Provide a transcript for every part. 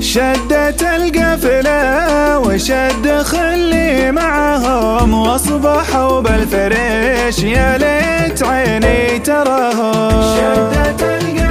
شدت القفلة وشد خلي معهم وأصبحوا بالفريش. يا ليت عيني تراهم. شدت القفلة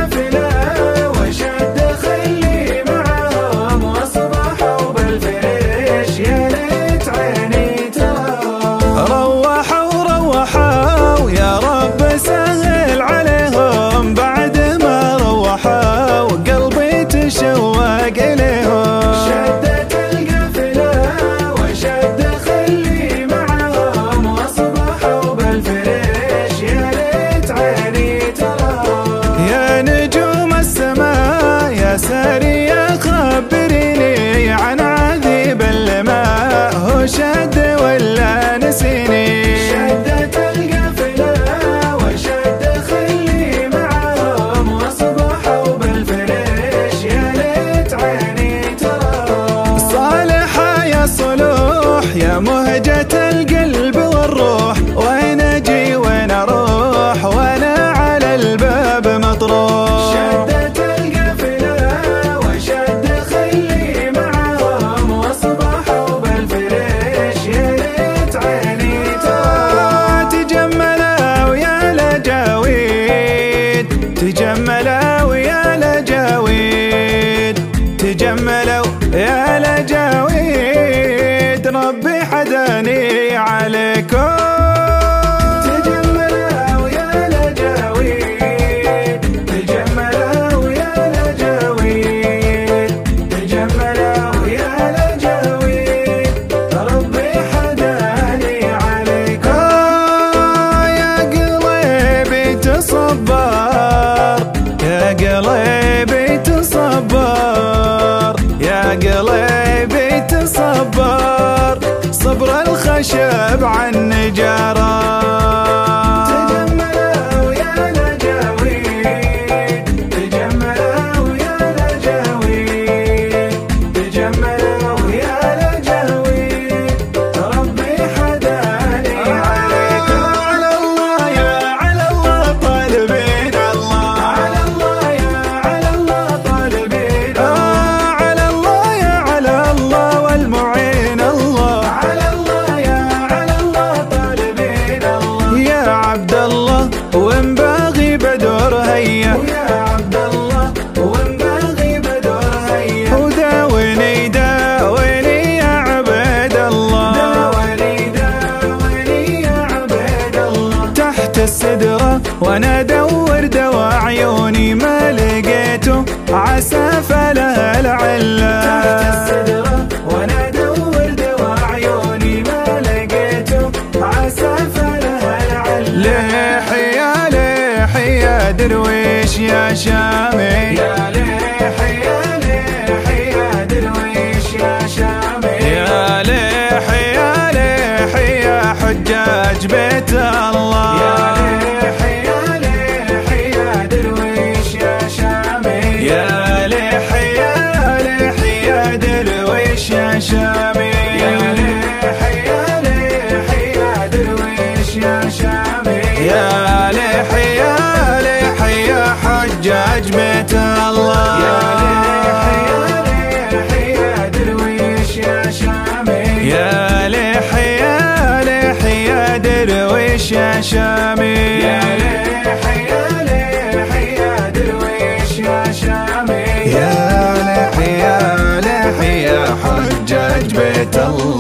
يا مهجة القلب والروح وين أجي وين أروح؟ وأنا على الباب مطروح. شدت القفلة وشد خلي معهم وأصبحوا بالفريش يا ليت عيني ترى تجملوا يا لجاويد تجملوا يا لجاويد تجملوا يا لجاويد. حداني عليكم تجملوا يا لجاويد. تجملوا يا لجاويد. تجملوا يا لجاويد. ربي حداني عليكم يا قلبي تصبر يا قلبي صبر الخشب عن تحت السدرة وأنا ادور دوا عيوني ما لقيته. عسى فلها العلة تحت السدرة وأنا ادور دوا عيوني ما لقيته. عسى فلها العلة يا درويش يا شامي. يا ليحي يا ليحي يا درويش يا شامي. يا ليحي يا ليحي يا حجاج بيت الله. حجاج بيت الله. يا ليحي يا ليحي يا درويش يا شامي. يا ليحي يا ليحي يا درويش يا شامي. يا ليحي يا ليحي يا درويش يا شامي. يا ليحي يا ليحي يا حجاج بيت الله.